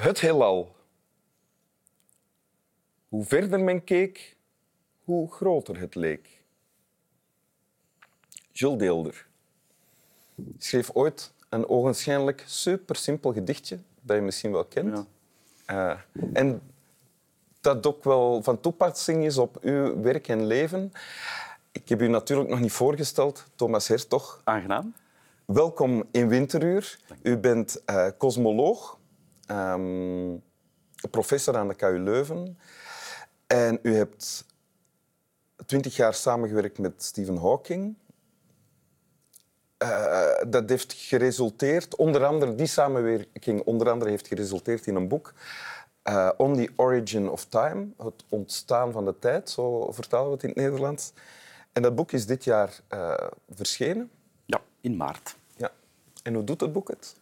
Het heelal. Hoe verder men keek, hoe groter het leek. Jules Deelder schreef ooit een ogenschijnlijk super simpel gedichtje dat je misschien wel kent. Ja. Eh, en dat ook wel van toepassing is op uw werk en leven. Ik heb u natuurlijk nog niet voorgesteld, Thomas Hertog. Aangenaam. Welkom in Winteruur. U bent eh cosmoloog, ehm, professor aan de KU Leuven. En u hebt twintig jaar samengewerkt met Stephen Hawking. Eh, dat heeft geresulteerd, onder andere, die samenwerking onder andere heeft geresulteerd in een boek, eh, On the Origin of Time, het ontstaan van de tijd, zo vertalen we het in het Nederlands. En dat boek is dit jaar eh, verschenen. Ja, in maart. Ja. En hoe doet het boek het?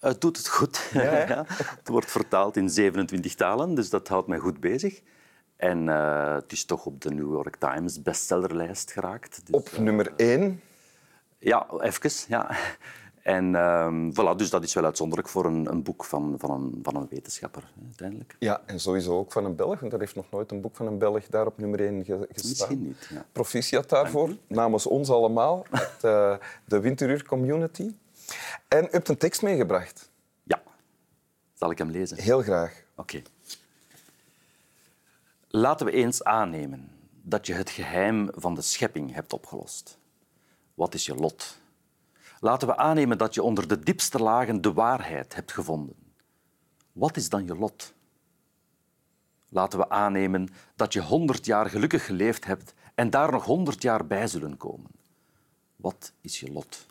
Het doet het goed. Ja, het wordt vertaald in 27 talen, dus dat houdt mij goed bezig. En eh, het is toch op de New York Times bestsellerlijst geraakt. Dus, Op nummer één. Ja, even. Ja. En ehm, voilà, dus dat is wel uitzonderlijk voor een, een boek van, van, een, van een wetenschapper hè, uiteindelijk. Ja, en sowieso ook van een Belg, want er heeft nog nooit een boek van een Belg daar op nummer één ge- gestaan. Misschien niet. Ja. Proficiat daarvoor, namens ons allemaal, eh, de Winteruur Community. En u hebt een tekst meegebracht. ja. Zal ik hem lezen? Heel graag. Oké. Laten we eens aannemen dat je het geheim van de schepping hebt opgelost. Wat is je lot? Laten we aannemen dat je onder de diepste lagen de waarheid hebt gevonden. Wat is dan je lot? Laten we aannemen dat je honderd jaar gelukkig geleefd hebt en daar nog honderd jaar bij zullen komen. Wat is je lot?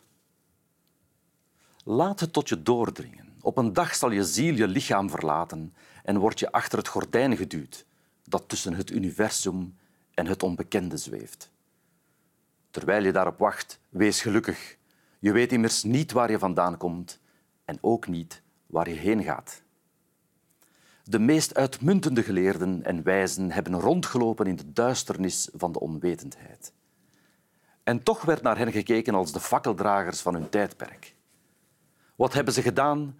Laat het tot je doordringen. Op een dag zal je ziel je lichaam verlaten en word je achter het gordijn geduwd dat tussen het universum en het onbekende zweeft. Terwijl je daarop wacht, wees gelukkig. Je weet immers niet waar je vandaan komt en ook niet waar je heen gaat. De meest uitmuntende geleerden en wijzen hebben rondgelopen in de duisternis van de onwetendheid. En toch werd naar hen gekeken als de fakkeldragers van hun tijdperk. Wat hebben ze gedaan?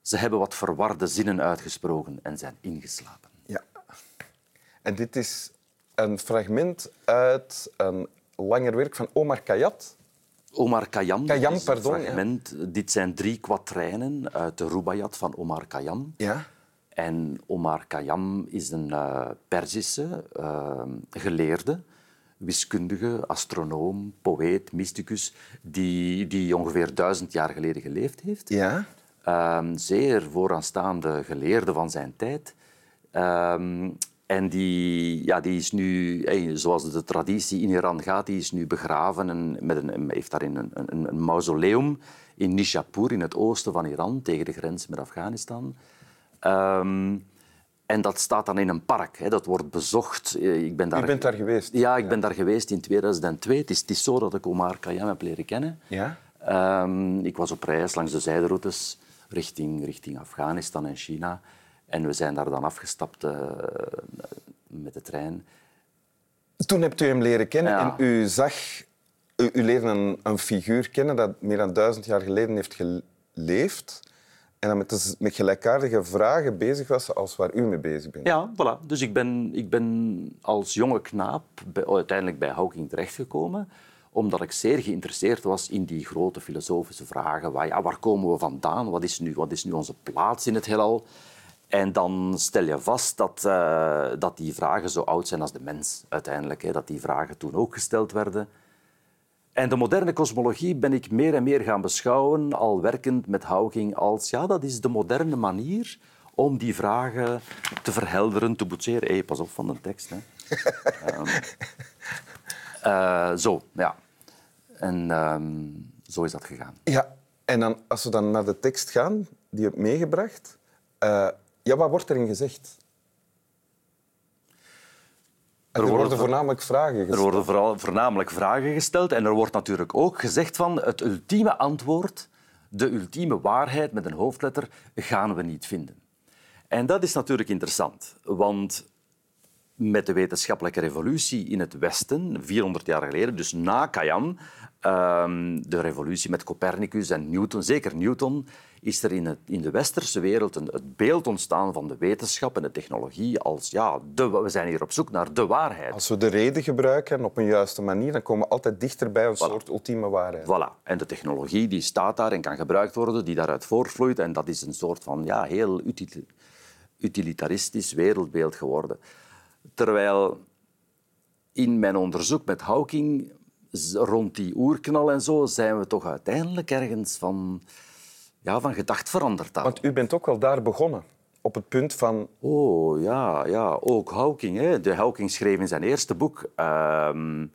Ze hebben wat verwarde zinnen uitgesproken en zijn ingeslapen. Ja. En dit is een fragment uit een langer werk van Omar Khayyam. Omar Khayyam. Khayyam, dit is een pardon, ja. fragment. Dit zijn drie kwatrijnen uit de Rubaiyat van Omar Khayyam. Ja. En Omar Khayyam is een eh Perzische eh, geleerde, wiskundige, astronoom, poëet, mysticus, die, die ongeveer duizend jaar geleden geleefd heeft. Ja. Ehm, zeer vooraanstaande geleerde van zijn tijd. Ehm, en die, ja, die is nu, zoals de traditie in Iran gaat, die is nu begraven en met een, heeft daarin een, een, een mausoleum in Nishapur, in het oosten van Iran, tegen de grens met Afghanistan. Ehm, en dat staat dan in een park. Hè. Dat wordt bezocht. Eh, Ik ben daar, U bent daar geweest. Ja, ik ben daar geweest in 2002. Het is, het is zo dat ik Omar Khayyam heb leren kennen. Ja. Ehm, ik was op reis langs de zijderoutes richting, richting Afghanistan en China. En we zijn daar dan afgestapt eh, met de trein. Toen hebt u hem leren kennen Ja. en u zag... U, u leerde een, een figuur kennen dat meer dan duizend jaar geleden heeft geleefd en dat met, gelijkaardige vragen bezig was als waar u mee bezig bent. Ja, voilà. Dus ik ben, ik ben als jonge knaap uiteindelijk bij Hawking terechtgekomen omdat ik zeer geïnteresseerd was in die grote filosofische vragen. Waar, ja, waar komen we vandaan? Wat is, nu, wat is nu onze plaats in het heelal? En dan stel je vast dat, eh, dat die vragen zo oud zijn als de mens uiteindelijk. Hè. Dat die vragen toen ook gesteld werden. En de moderne kosmologie ben ik meer en meer gaan beschouwen, al werkend met Hawking, als ja, dat is de moderne manier om die vragen te verhelderen, te boetseren. Hey, pas op van de tekst. Hè. Ehm, eh, zo, ja. En ehm, zo is dat gegaan. Ja, en dan, als we dan naar de tekst gaan die je hebt meegebracht, eh, ja, wat wordt erin gezegd? Er, worden worden voor- voornamelijk vragen Er gesteld. worden vooral, voornamelijk vragen gesteld en er wordt natuurlijk ook gezegd van het ultieme antwoord, de ultieme waarheid met een hoofdletter, gaan we niet vinden. En dat is natuurlijk interessant, want met de wetenschappelijke revolutie in het Westen, 400 jaar geleden, dus na Khayyam, ehm, de revolutie met Copernicus en Newton, zeker Newton, is er in, het, in de westerse wereld een, het beeld ontstaan van de wetenschap en de technologie als ja, de, we zijn hier op zoek naar de waarheid. Als we de reden gebruiken op een juiste manier, dan komen we altijd dichter bij een soort ultieme waarheid. Voilà. En de technologie die staat daar en kan gebruikt worden, die daaruit voortvloeit. En dat is een soort van ja, heel util- utilitaristisch wereldbeeld geworden. Terwijl in mijn onderzoek met Hawking rond die oerknal en zo zijn we toch uiteindelijk ergens van, ja, van gedacht veranderd. aan. Want u bent ook wel daar begonnen, op het punt van... Oh ja, ja, ook Hawking. Hè. De Hawking schreef in zijn eerste boek. ehm,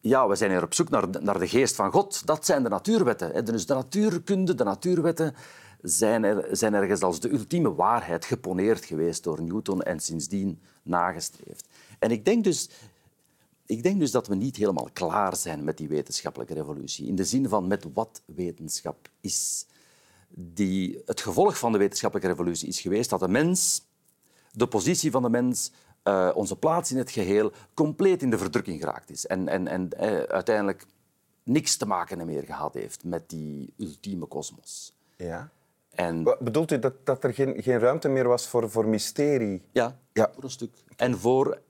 ja, we zijn hier op zoek naar, de- naar de geest van God. Dat zijn de natuurwetten. hè. Dus de natuurkunde, de natuurwetten zijn, er, zijn ergens als de ultieme waarheid geponeerd geweest door Newton en sindsdien nagestreefd. En ik denk dus, ik denk dus dat we niet helemaal klaar zijn met die wetenschappelijke revolutie. In de zin van met wat wetenschap is. Die, het gevolg van de wetenschappelijke revolutie is geweest dat de mens, de positie van de mens, eh, onze plaats in het geheel, compleet in de verdrukking geraakt is. En, en, en eh, uiteindelijk niks te maken meer gehad heeft met die ultieme kosmos. Ja. En Wat Bedoelt u dat, dat er geen, geen ruimte meer was voor, voor mysterie? Ja, Ja. voor een stuk. En, voor,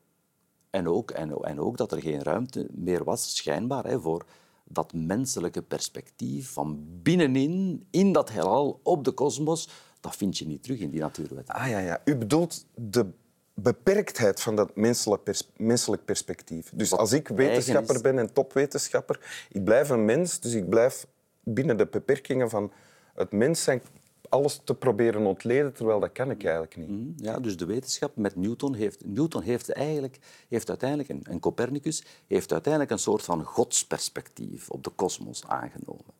en, ook, en, en ook dat er geen ruimte meer was, schijnbaar, hè, voor dat menselijke perspectief van binnenin, in dat heelal, op de kosmos. Dat vind je niet terug in die natuurwetten. Ah ja, ja. U bedoelt de beperktheid van dat menselijk, pers- menselijk perspectief. Dus Wat als ik wetenschapper is. ben en topwetenschapper, ik blijf een mens, dus ik blijf binnen de beperkingen van het mens zijn alles te proberen ontleden, terwijl dat kan ik eigenlijk niet. Mhm, Ja, dus de wetenschap met Newton heeft... Newton heeft, eigenlijk, heeft uiteindelijk, en- en Copernicus, heeft uiteindelijk een soort van godsperspectief op de kosmos aangenomen.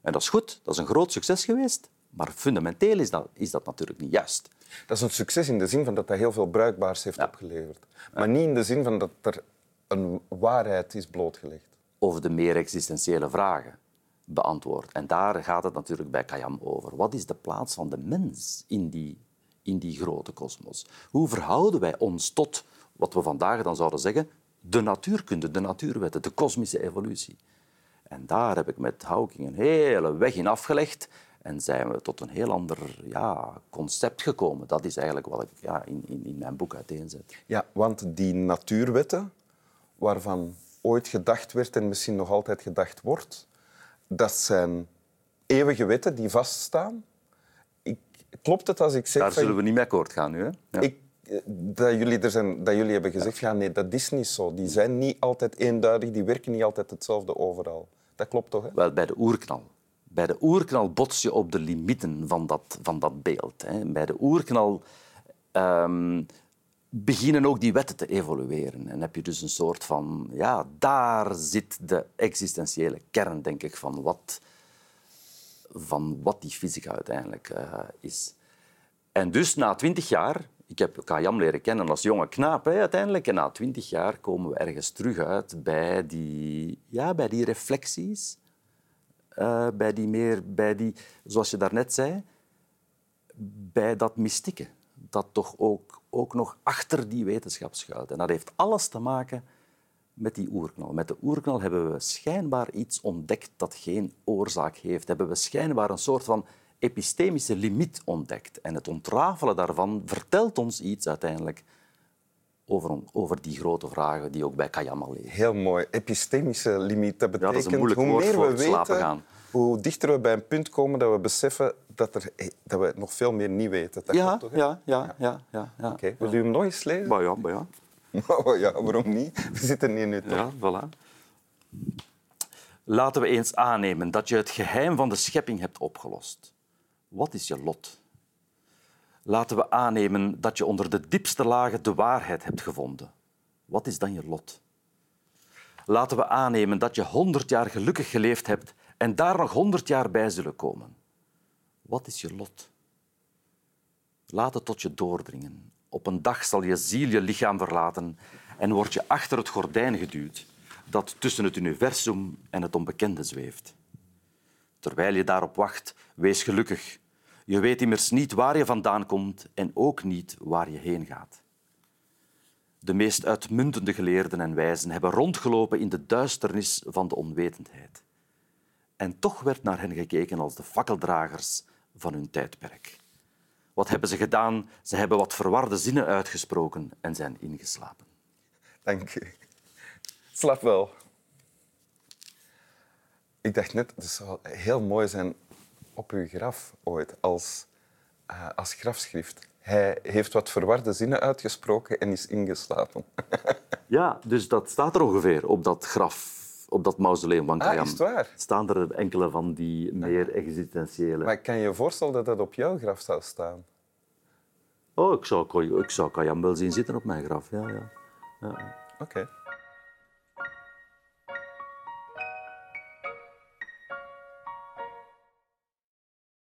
En dat is goed, dat is een groot succes geweest, maar fundamenteel is dat, is dat natuurlijk niet juist. Dat is een succes in de zin van dat dat heel veel bruikbaars heeft opgeleverd. Maar niet in de zin van dat er een waarheid is blootgelegd. of de meer existentiële vragen beantwoord. En daar gaat het natuurlijk bij Kayam over. Wat is de plaats van de mens in die, in die grote kosmos? Hoe verhouden wij ons tot wat we vandaag dan zouden zeggen de natuurkunde, de natuurwetten, de kosmische evolutie? En daar heb ik met Hawking een hele weg in afgelegd en zijn we tot een heel ander ja, concept gekomen. Dat is eigenlijk wat ik ja, in, in, in mijn boek uiteenzet. Ja, want die natuurwetten, waarvan ooit gedacht werd en misschien nog altijd gedacht wordt, dat zijn eeuwige wetten die vaststaan. Ik, klopt het als ik zeg Daar zullen we niet mee akkoord gaan nu. Hè? Ja. ik, eh, dat, jullie er zijn, dat jullie hebben gezegd, ja. nee, dat is niet zo. Die zijn niet altijd eenduidig, die werken niet altijd hetzelfde overal. Dat klopt toch? Hè? Wel, bij de oerknal. Bij de oerknal bots je op de limieten van dat, van dat beeld. Hè. Bij de oerknal ehm, beginnen ook die wetten te evolueren. En heb je dus een soort van... Ja, daar zit de existentiële kern, denk ik, van wat, van wat die fysica uiteindelijk eh, is. En dus na twintig jaar... Ik heb Kayam leren kennen als jonge knaap uiteindelijk. En na twintig jaar komen we ergens terug uit bij die, ja, bij die reflecties. eh, bij die meer, bij die, zoals je daarnet zei, bij dat mystieke. Dat toch ook, ook nog achter die wetenschap schuilt. En dat heeft alles te maken met die oerknal. Met de oerknal hebben we schijnbaar iets ontdekt dat geen oorzaak heeft. Hebben we schijnbaar een soort van epistemische limiet ontdekt. En het ontrafelen daarvan vertelt ons iets uiteindelijk over, over die grote vragen die ook bij Kayam al liggen. Heel mooi. Epistemische limiet. Dat dat betekent is een moeilijk hoe woord meer voor we slapen weten, gaan. Hoe dichter we bij een punt komen dat we beseffen dat, er, dat we nog veel meer niet weten. Dat Ja, klopt toch, ja, ja, ja, ja, ja. Oké, Wil u hem nog eens lezen? Maar ja, maar ja. Oh, ja, waarom niet? We zitten hier nu toch. Ja, voilà. Laten we eens aannemen dat je het geheim van de schepping hebt opgelost. Wat is je lot? Laten we aannemen dat je onder de diepste lagen de waarheid hebt gevonden. Wat is dan je lot? Laten we aannemen dat je honderd jaar gelukkig geleefd hebt en daar nog honderd jaar bij zullen komen. Wat is je lot? Laat het tot je doordringen. Op een dag zal je ziel je lichaam verlaten en word je achter het gordijn geduwd dat tussen het universum en het onbekende zweeft. Terwijl je daarop wacht, wees gelukkig. Je weet immers niet waar je vandaan komt en ook niet waar je heen gaat. De meest uitmuntende geleerden en wijzen hebben rondgelopen in de duisternis van de onwetendheid. En toch werd naar hen gekeken als de fakkeldragers van hun tijdperk. Wat hebben ze gedaan? Ze hebben wat verwarde zinnen uitgesproken en zijn ingeslapen. Dank u. Slap wel. Ik dacht net, het zou heel mooi zijn op uw graf ooit, als, uh, als grafschrift. Hij heeft wat verwarde zinnen uitgesproken en is ingeslapen. ja, dus dat staat er ongeveer op dat graf op dat mausoleum van ah, waar? staan er enkele van die meer existentiële. Maar kan je voorstellen dat dat op jouw graf zou staan? Oh, ik zou, ik zou Khayyam wel zien zitten op mijn graf, ja. ja. ja. Oké.